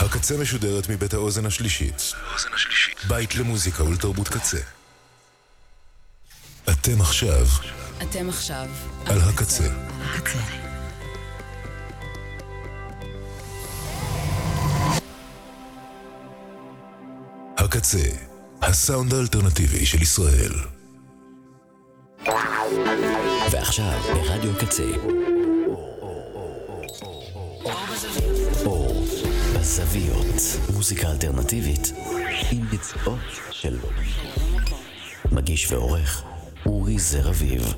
הקצה משודרת מבית האוזן השלישית. בית למוזיקה ולתרבות קצה. אתם עכשיו אתם עכשיו על הקצה. הקצה. הקצה, הסאונד האלטרנטיבי של ישראל. ועכשיו ברדיו קצה. בזוויות, מוזיקה אלטרנטיבית עם ביצועות של מגיש ועורך אורי זר אביב.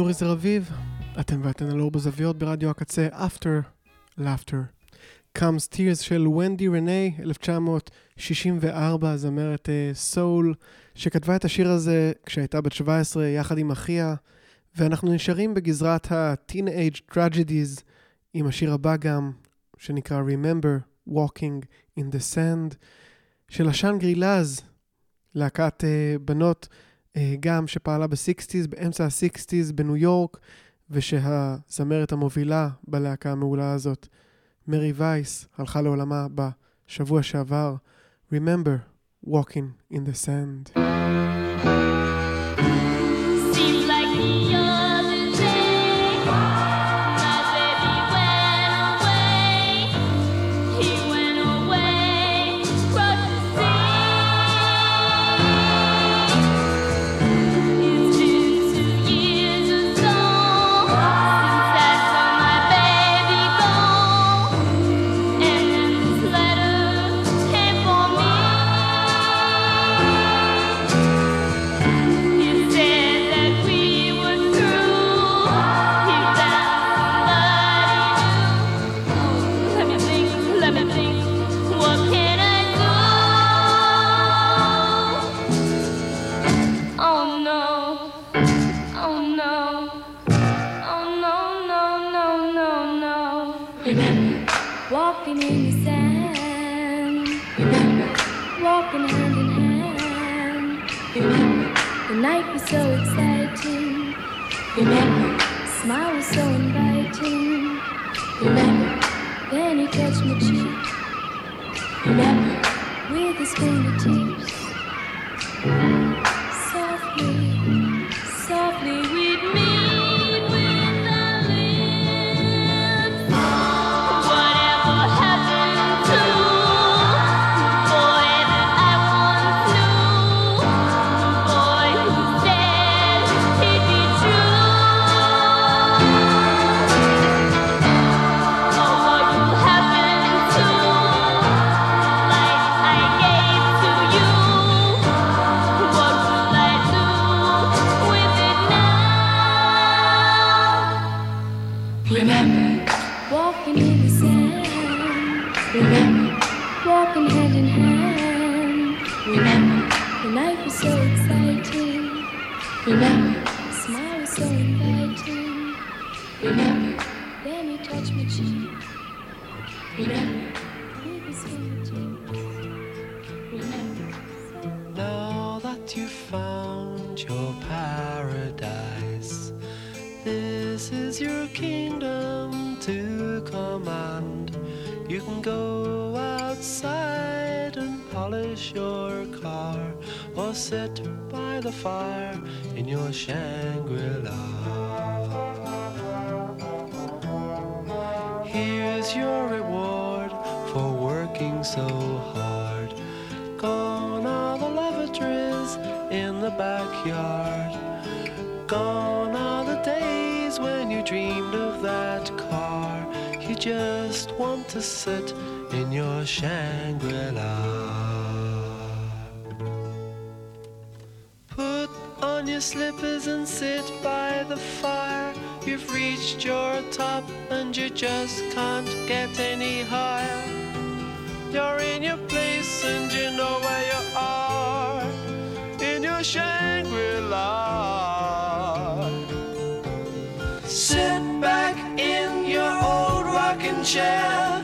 אורי זר אביב, אתם ואתן על אור בזוויות ברדיו הקצה After Laughter. Comes Tears של ונדי רנה, 1964, זמרת אה, סול, שכתבה את השיר הזה כשהייתה בת 17 יחד עם אחיה, ואנחנו נשארים בגזרת ה-Teenage Tragedies עם השיר הבא גם, שנקרא Remember Walking in the Sand, של השאנגרי לאז, להקת אה, בנות גם שפעלה ב-60's, באמצע ה-60's בניו יורק, ושהזמרת המובילה בלהקה המעולה הזאת, מרי וייס, הלכה לעולמה בשבוע שעבר. Remember, Walking in the Sand. Shangri La. Sit back in your old rocking chair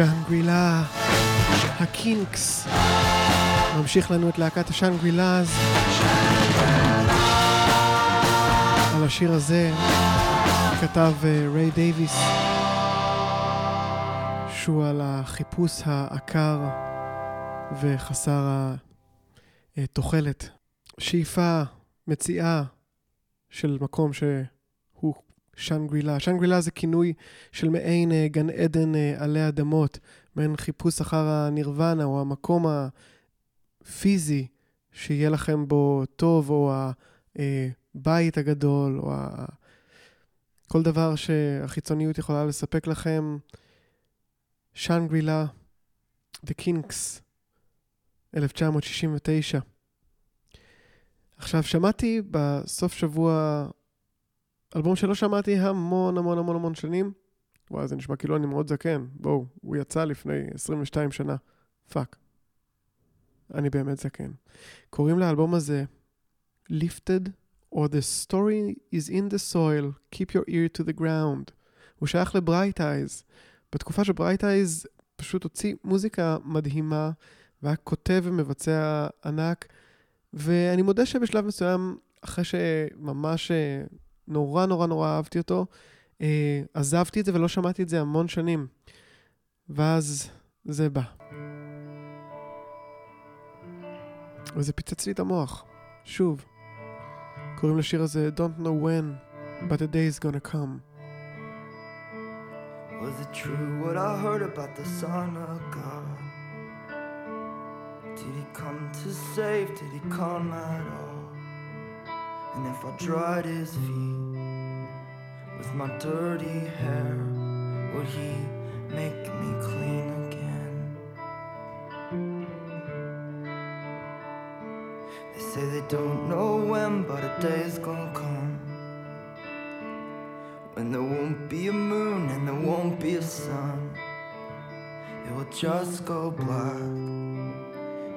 שאנגרילה, הקינקס. ממשיך לנו את להקת השאנגרילאז. על השיר הזה כתב אה, ריי דייוויס, שהוא על החיפוש העקר וחסר התוחלת. שאיפה, מציאה של מקום שהוא שאנגרילה. שאנגרילה זה כינוי של מעין אה, גן עדן אה, עלי אדמות, מעין חיפוש אחר הנירוונה, או המקום הפיזי שיהיה לכם בו טוב, או הבית הגדול, או. כל דבר שהחיצוניות יכולה לספק לכם. שאנגרילה, The Kinks, 1969. עכשיו, שמעתי בסוף שבוע אלבום שלא שמעתי המון המון המון המון שנים. וואי, זה נשמע כאילו אני מאוד זקן. בואו, הוא יצא לפני 22 שנה. פאק. אני באמת זקן. קוראים לאלבום הזה Lifted or the story is in the soil, keep your ear to the ground. הוא שייך לברייט אייז. בתקופה שברייט אייז פשוט הוציא מוזיקה מדהימה, והיה כותב ומבצע ענק, ואני מודה שבשלב מסוים, אחרי שממש אה, נורא נורא נורא אהבתי אותו, אה, עזבתי את זה ולא שמעתי את זה המון שנים. ואז זה בא. וזה פיצץ לי את המוח. שוב. קוראים לשיר הזה Don't know when, but the day is gonna come. Was it true what I heard about the Son of God? Did he come to save? Did he come at all? And if I dried his feet with my dirty hair, would he make me clean again? They say they don't know when, but a day is gonna come when there won't be a moon and there won't be a sun. It will just go black.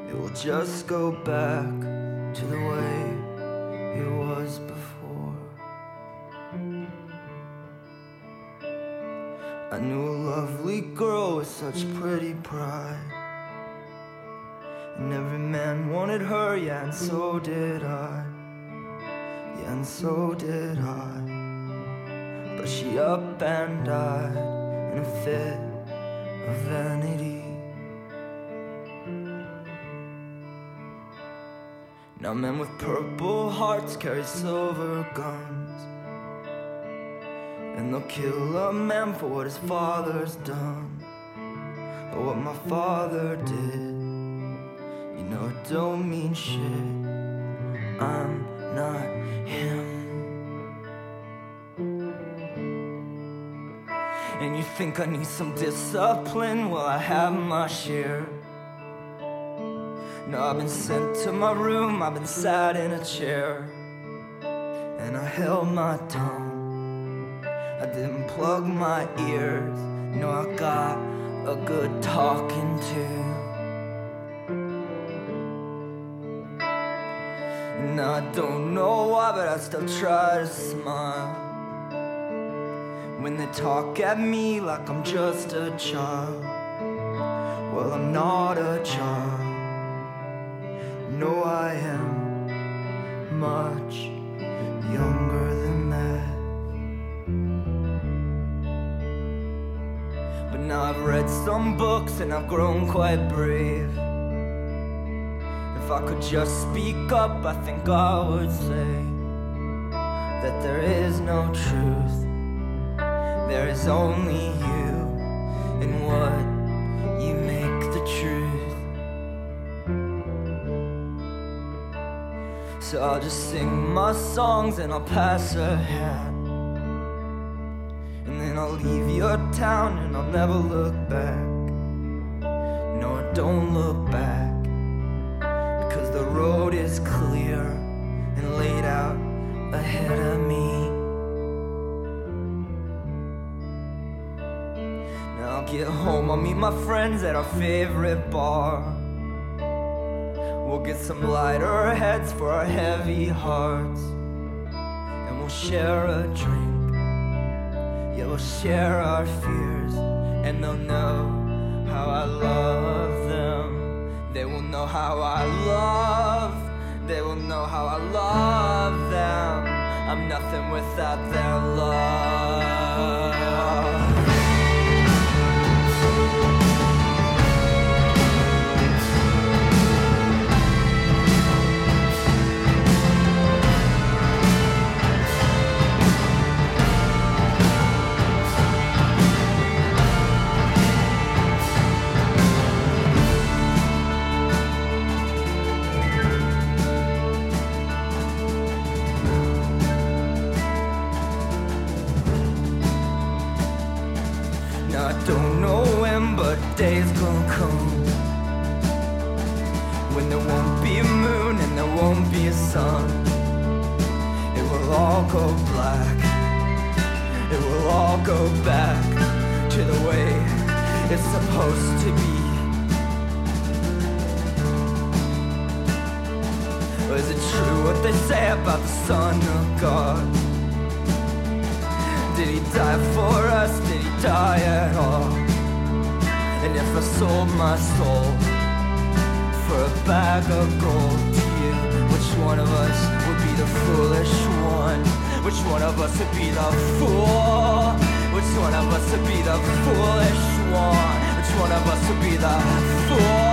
It will just go back to the way it was before. I knew a lovely girl with such pretty pride. And every man wanted her, yeah, and so did I. Yeah, and so did I. But she up and died in a fit of vanity. Now men with purple hearts carry silver guns And they'll kill a man for what his father's done But what my father did You know it don't mean shit I'm not him And you think I need some discipline? Well, I have my share. No, I've been sent to my room, I've been sat in a chair. And I held my tongue. I didn't plug my ears. No, I got a good talking to. And I don't know why, but I still try to smile. When they talk at me like I'm just a child. Well, I'm not a child. No, I am much younger than that. But now I've read some books and I've grown quite brave. If I could just speak up, I think I would say that there is no truth. There is only you and what So I'll just sing my songs and I'll pass a hat. And then I'll leave your town and I'll never look back. No, don't look back. Because the road is clear and laid out ahead of me. Now I'll get home, I'll meet my friends at our favorite bar. We'll get some lighter heads for our heavy hearts. And we'll share a drink. Yeah, we'll share our fears. And they'll know how I love them. They will know how I love. They will know how I love them. I'm nothing without their love. Sun. It will all go black. It will all go back to the way it's supposed to be. Or is it true what they say about the Son of God? Did he die for us? Did he die at all? And if I sold my soul for a bag of gold one of us would be the foolish one? Which one of us would be the fool? Which one of us would be the foolish one? Which one of us would be the fool?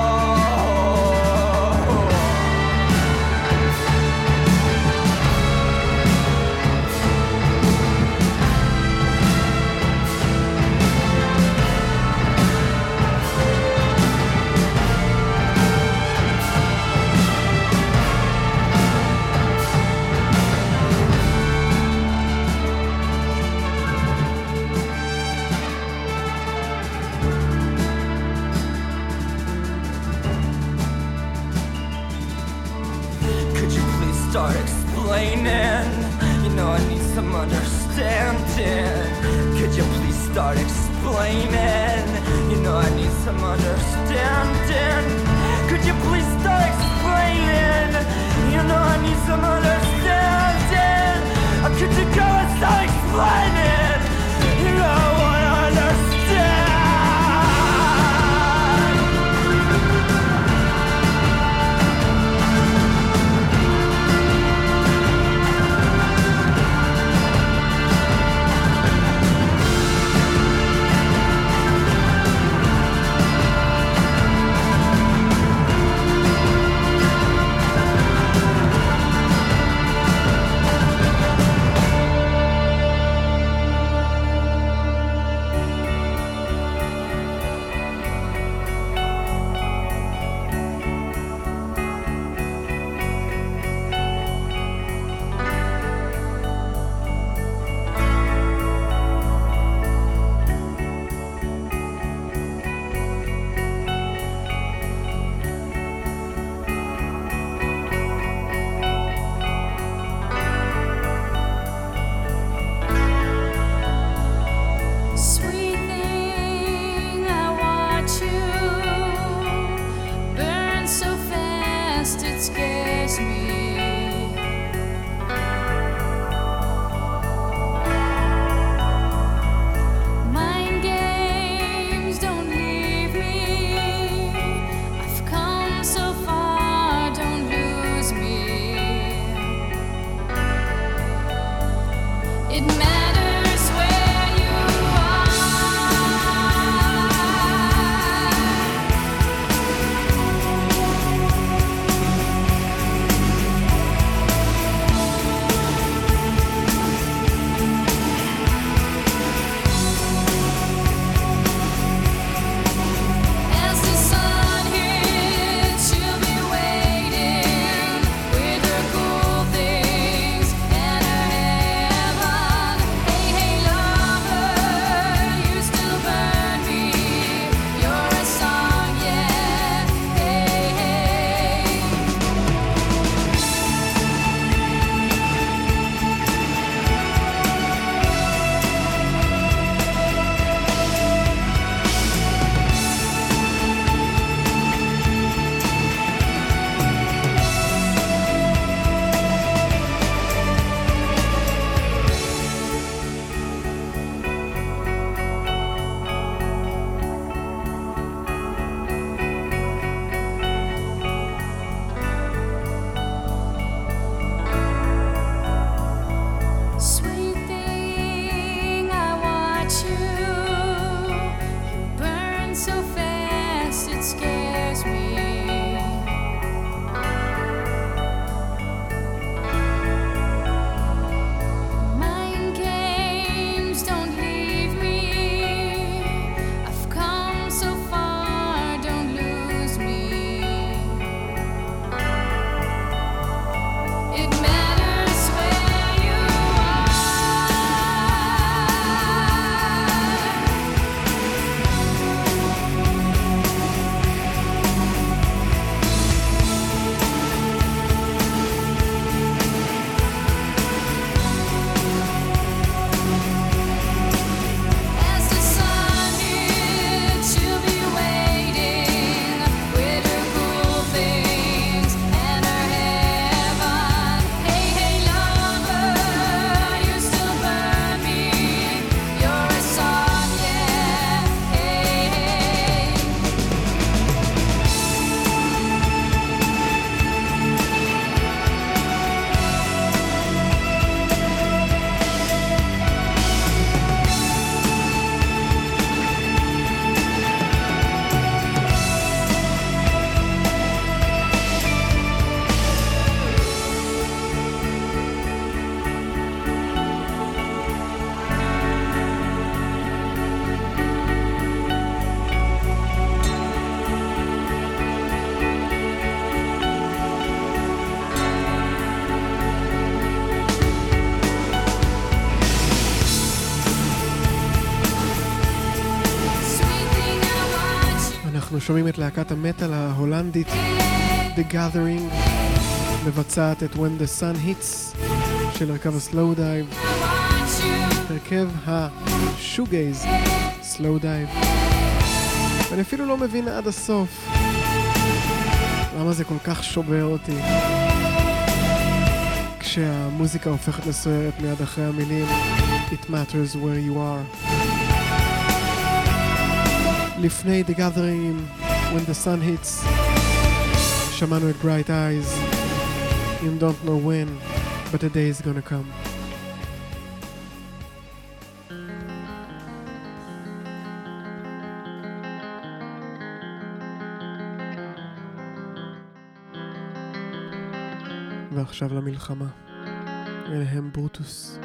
אנחנו שומעים את להקת המטאל ההולנדית The Gathering מבצעת את When the Sun Hits של הרכב הסלואו דייב. הרכב השוגייז סלואו דייב. ואני אפילו לא מבין עד הסוף למה זה כל כך שובר אותי כשהמוזיקה הופכת לסוערת מיד אחרי המילים It matters where you are. לפני The Gathering, When the Sun Hits, שמענו את Bright Eyes, You don't know when, but the day is gonna come. ועכשיו למלחמה. אלה הם ברוטוס.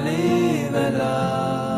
i believe in love.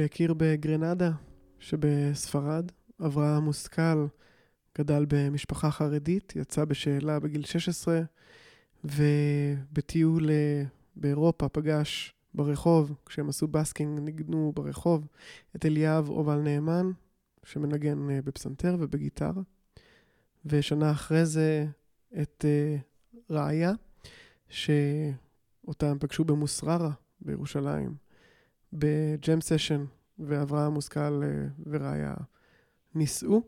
שהכיר בגרנדה שבספרד. אברהם מושכל גדל במשפחה חרדית, יצא בשאלה בגיל 16, ובטיול אה, באירופה פגש ברחוב, כשהם עשו בסקינג, ניגנו ברחוב, את אליאב עובל נאמן, שמנגן אה, בפסנתר ובגיטרה. ושנה אחרי זה את uh, רעיה, שאותה הם פגשו במוסררה בירושלים, בג'ם סשן, ואברהם מושכל uh, ורעיה נישאו.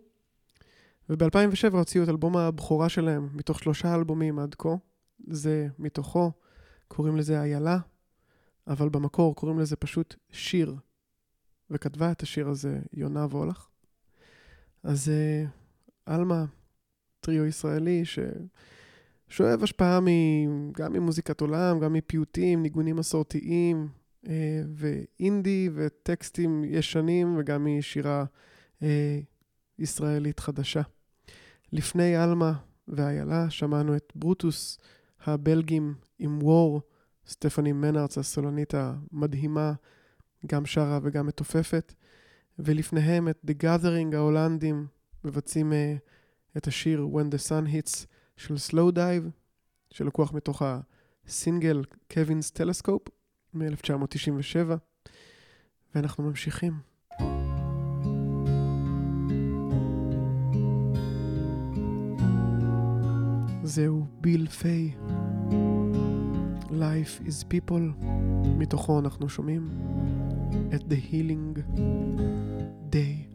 וב-2007 הוציאו את אלבום הבכורה שלהם, מתוך שלושה אלבומים עד כה. זה מתוכו, קוראים לזה איילה, אבל במקור קוראים לזה פשוט שיר. וכתבה את השיר הזה יונה וולך. אז uh, עלמה, טריו ישראלי ששואב השפעה מ... גם ממוזיקת עולם, גם מפיוטים, ניגונים מסורתיים, אה, ואינדי וטקסטים ישנים, וגם משירה אה, ישראלית חדשה. לפני עלמה ואיילה, שמענו את ברוטוס הבלגים עם וור, סטפני מנארץ הסולנית המדהימה, גם שרה וגם מתופפת, ולפניהם את The Gathering ההולנדים מבצעים uh, את השיר When the Sun Hits של Slow Dive, שלקוח מתוך הסינגל Kevin's Telescope מ-1997, ואנחנו ממשיכים. זהו ביל פיי. Life is People, מתוכו אנחנו שומעים את The Healing Day.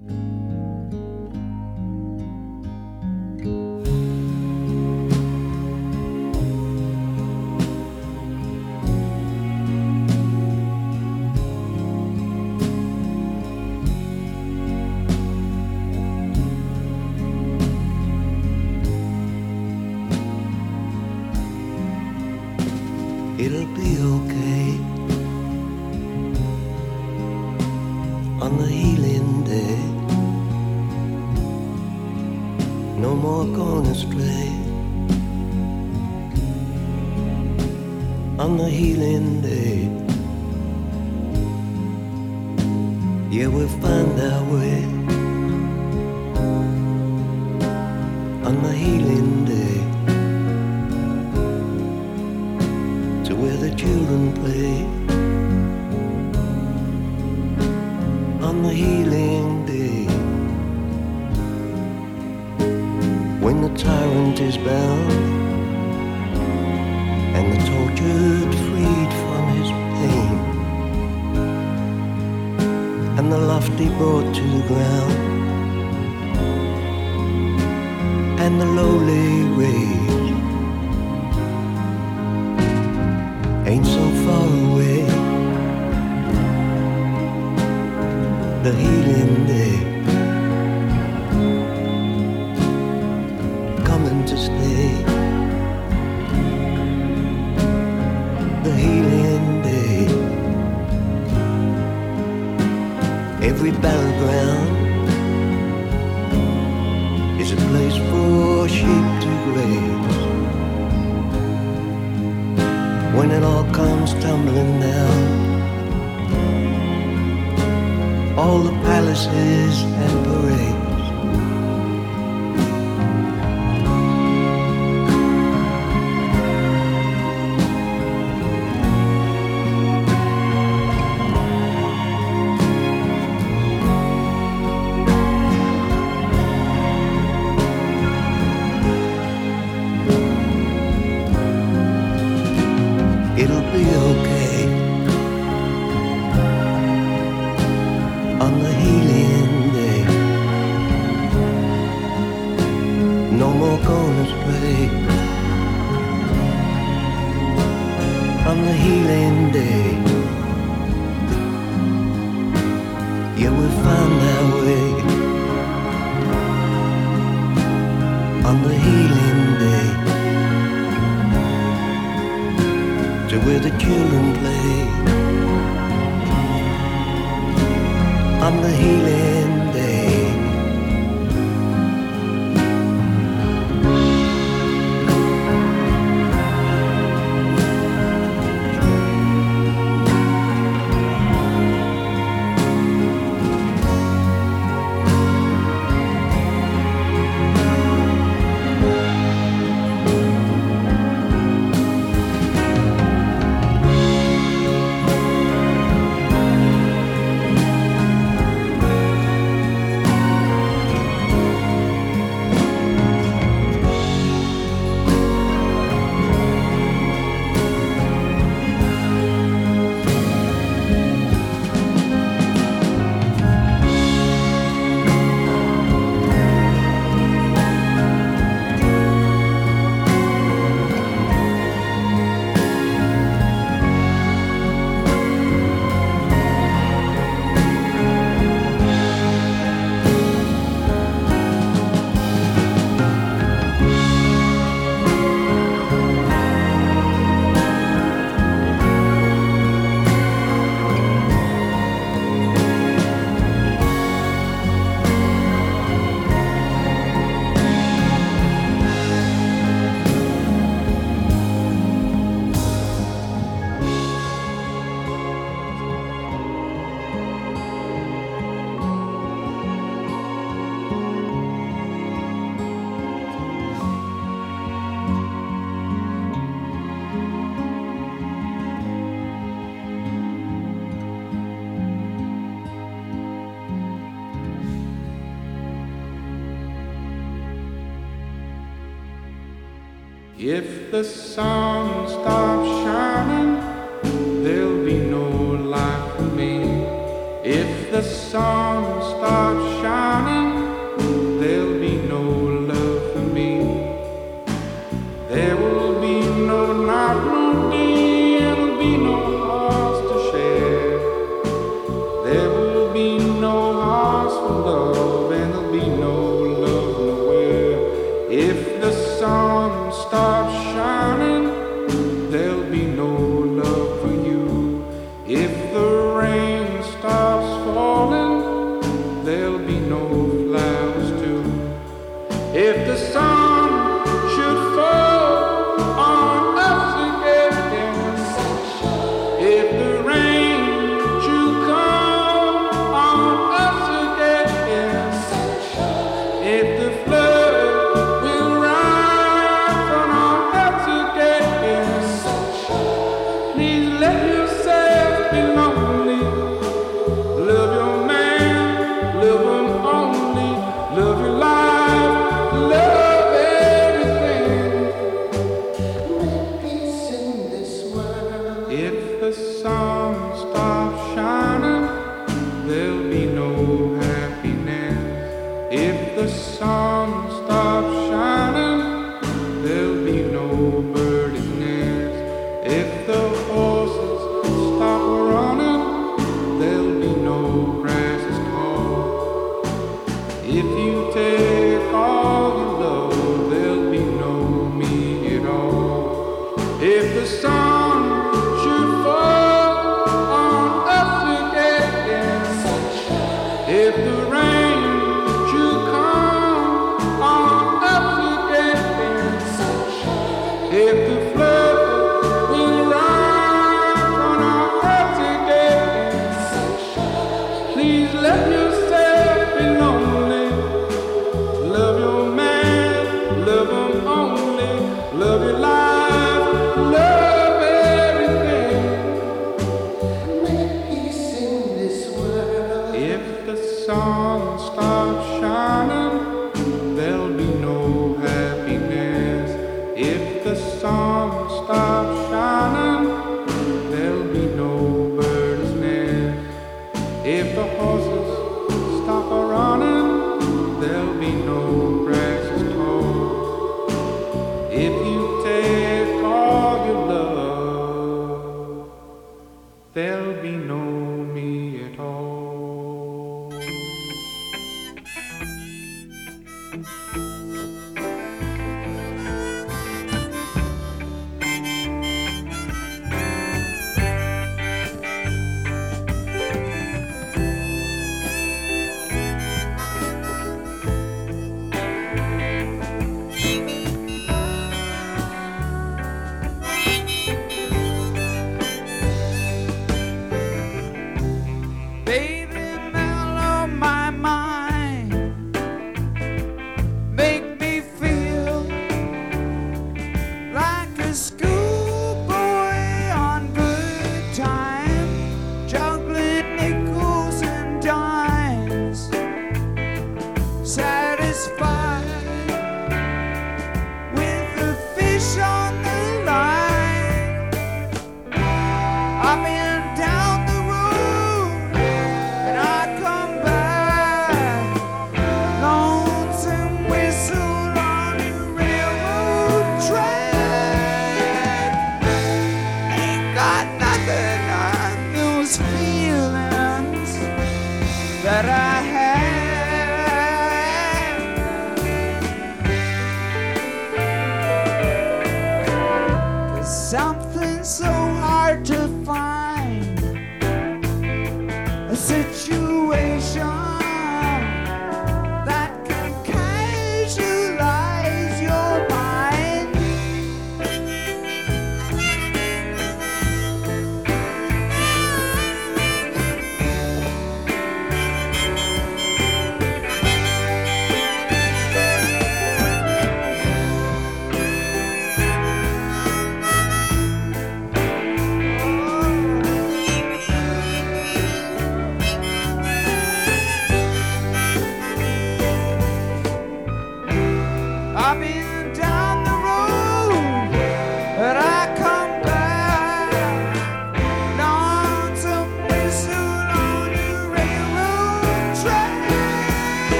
Children play on the healing day. When the tyrant is bound and the tortured freed from his pain and the lofty brought to the ground We'll find our way. On the healing day. To where the children play. On the healing If the sun stops shining, there'll be no life for me. If the sun school.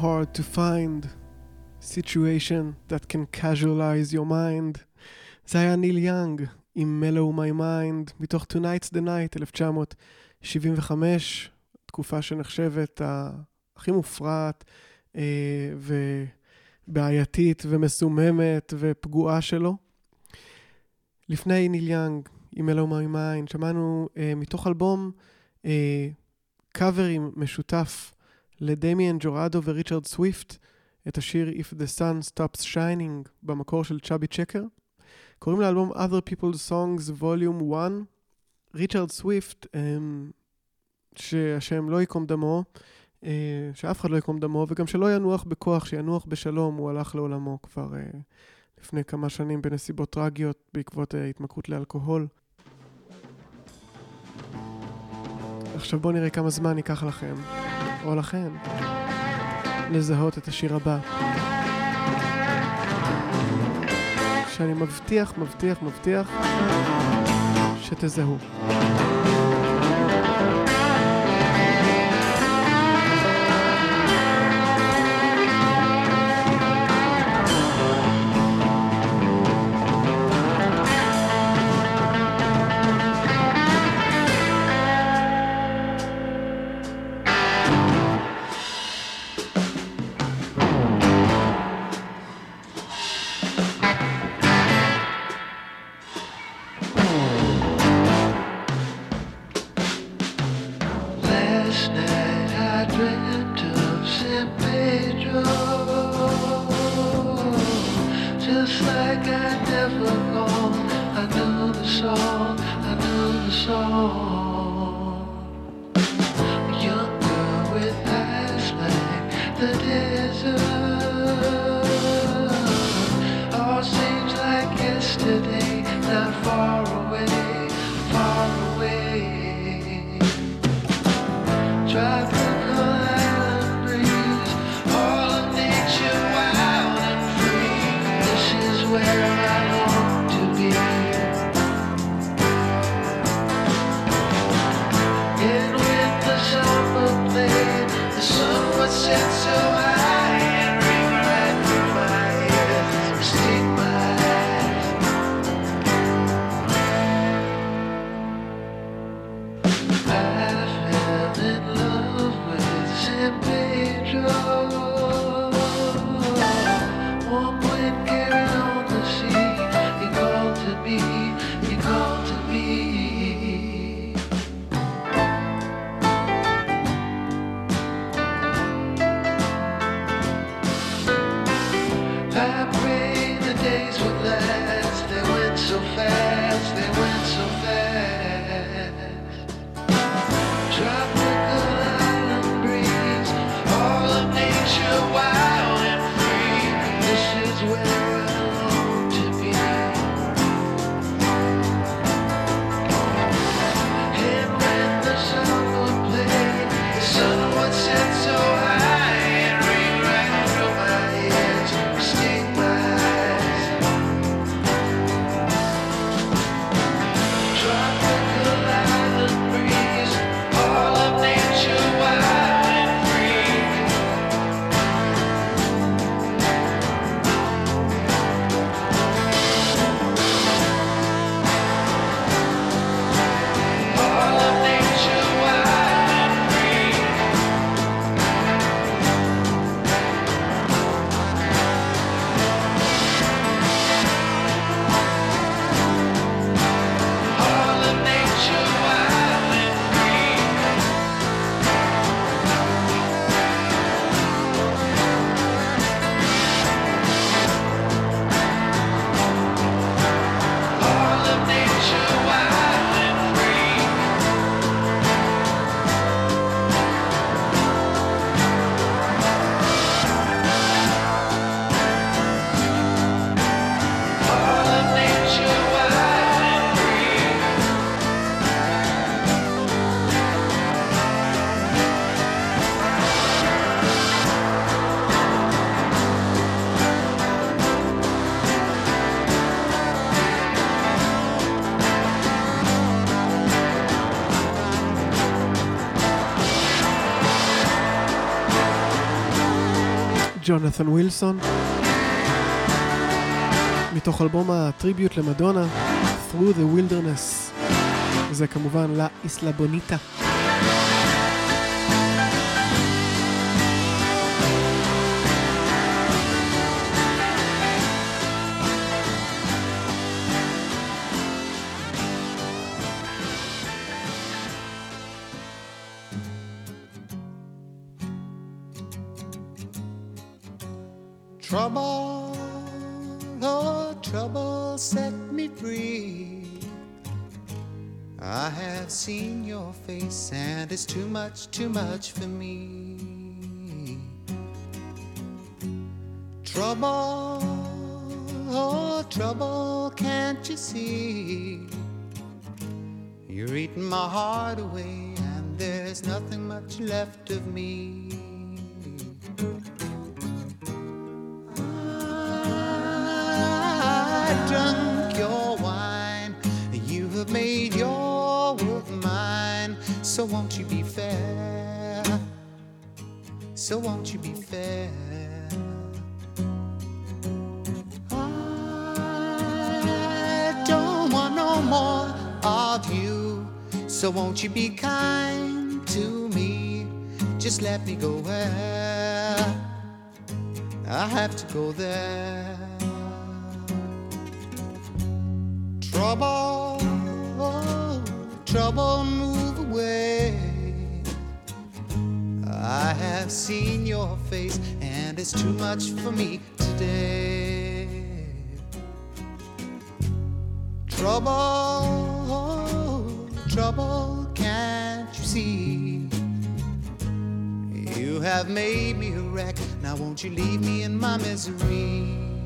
Hard to find. situation that can casualize your mind. זה היה ניל יאנג עם Mellow My Mind מתוך Tonight's the Night 1975, תקופה שנחשבת הכי מופרעת אה, ובעייתית ומסוממת ופגועה שלו. לפני ניל יאנג עם Mellow My Mind שמענו אה, מתוך אלבום אה, קאברים משותף לדמיאן ג'ורדו וריצ'רד סוויפט את השיר If the Sun Stops Shining במקור של צ'אבי צ'קר. קוראים לאלבום Other People's Songs Volume 1. ריצ'רד סוויפט, אמ, שהשם לא ייקום דמו, אה, שאף אחד לא ייקום דמו, וגם שלא ינוח בכוח, שינוח בשלום, הוא הלך לעולמו כבר אה, לפני כמה שנים בנסיבות טרגיות בעקבות אה, התמכרות לאלכוהול. עכשיו בואו נראה כמה זמן ייקח לכם, או לכם, לזהות את השיר הבא. שאני מבטיח, מבטיח, מבטיח שתזהו. ג'ונת'ן ווילסון. מתוך אלבום הטריביוט למדונה, Through the Wilderness. זה כמובן לה איסלה בוניטה. Trouble, oh, trouble set me free. I have seen your face, and it's too much, too much for me. Trouble, oh, trouble, can't you see? You're eating my heart away, and there's nothing much left of me. So won't you be fair? So won't you be fair? I don't want no more of you. So won't you be kind to me? Just let me go where I have to go there. Trouble, trouble, move I have seen your face, and it's too much for me today. Trouble, trouble, can't you see? You have made me a wreck. Now won't you leave me in my misery?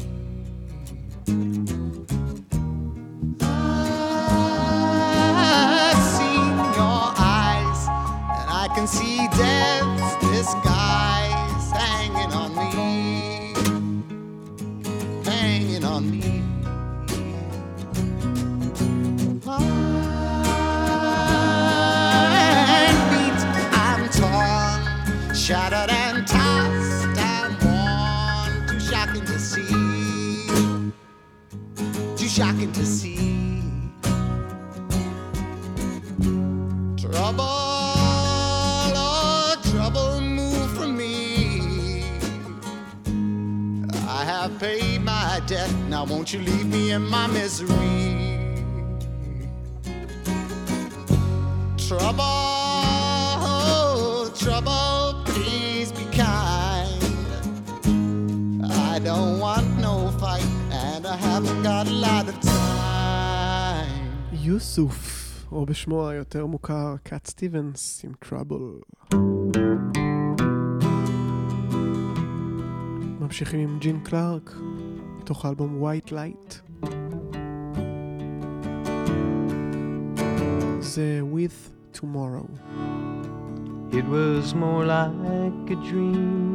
יוסוף, או בשמו היותר מוכר, קאט סטיבנס עם טראבל. ממשיכים עם ג'ין קלארק, מתוך האלבום White Light. זה With Tomorrow. It was more like a dream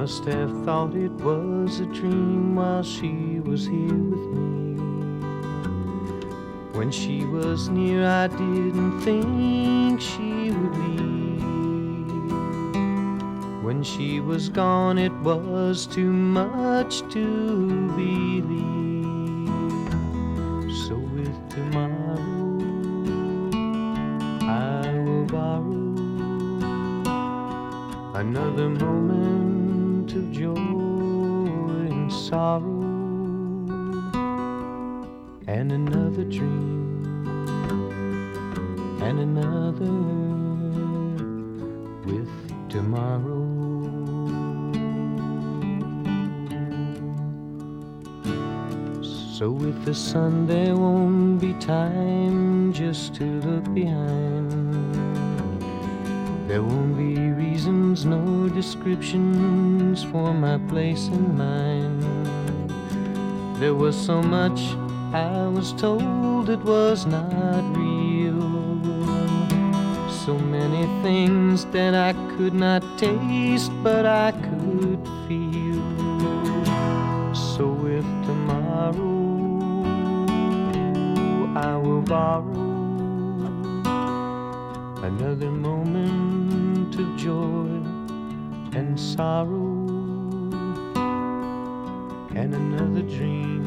must have thought it was a dream while she was here with me. When she was near, I didn't think she would leave. When she was gone, it was too much to believe. So with tomorrow, I will borrow another moment of joy and sorrow, and another dream, and another with tomorrow. So with the sun there won't be time just to look behind. There won't be reasons, no descriptions for my place in mind. There was so much I was told it was not real. So many things that I could not taste, but I could feel. So with tomorrow, I will borrow another moment sorrow and another dream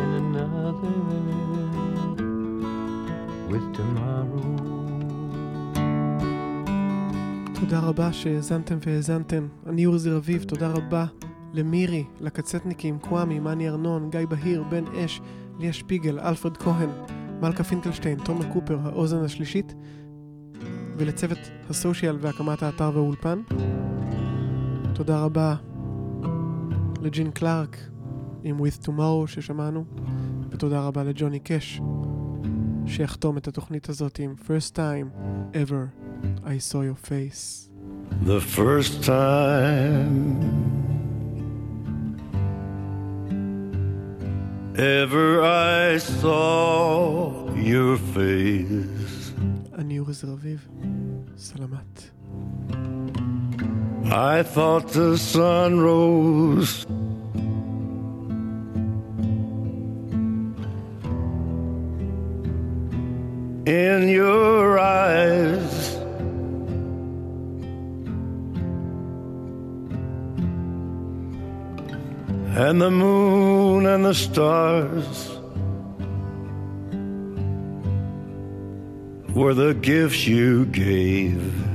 and another with tomorrow. תודה רבה שהאזנתם והאזנתם. אני אורי רביב, תודה רבה למירי, לקצטניקים, קוואמי, מאני ארנון, גיא בהיר, בן אש, ליה שפיגל, אלפרד כהן, מלכה פינקלשטיין, תומר קופר, האוזן השלישית, ולצוות הסושיאל והקמת האתר והאולפן. תודה רבה לג'ין קלארק עם With Tomorrow ששמענו, ותודה רבה לג'וני קאש שיחתום את התוכנית הזאת עם First Time Ever I Saw Your Face. The first time ever I saw your face, I thought the sun rose. In your eyes, and the moon and the stars were the gifts you gave.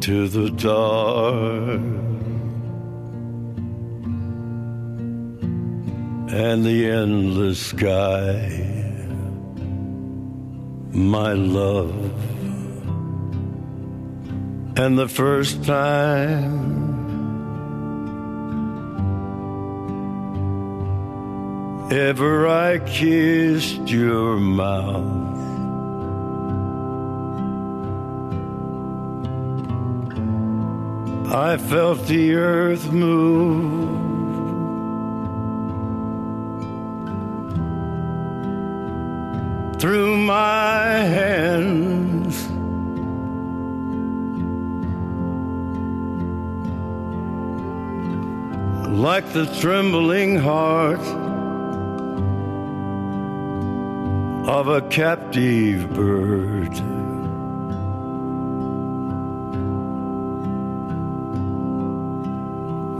to the dark and the endless sky, my love. And the first time ever I kissed your mouth. I felt the earth move. Through my hands, like the trembling heart of a captive bird.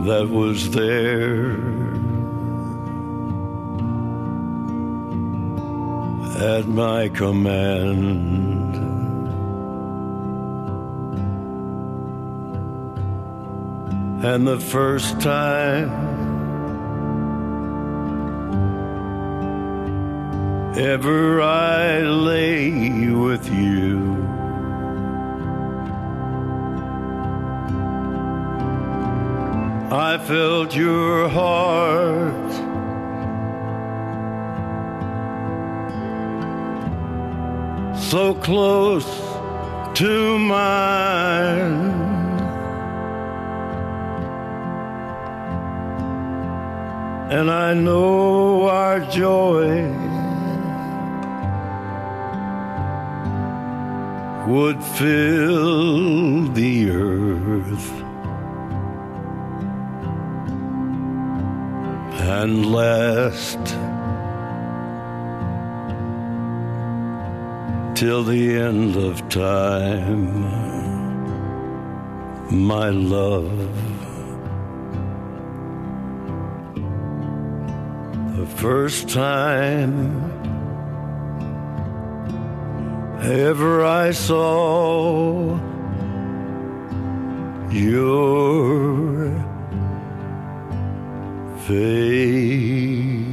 that was there at my command. And the first time ever I lay with you. I felt your heart so close to mine. And I know our joy would fill the earth. and last till the end of time, my love. The first time ever I saw your face.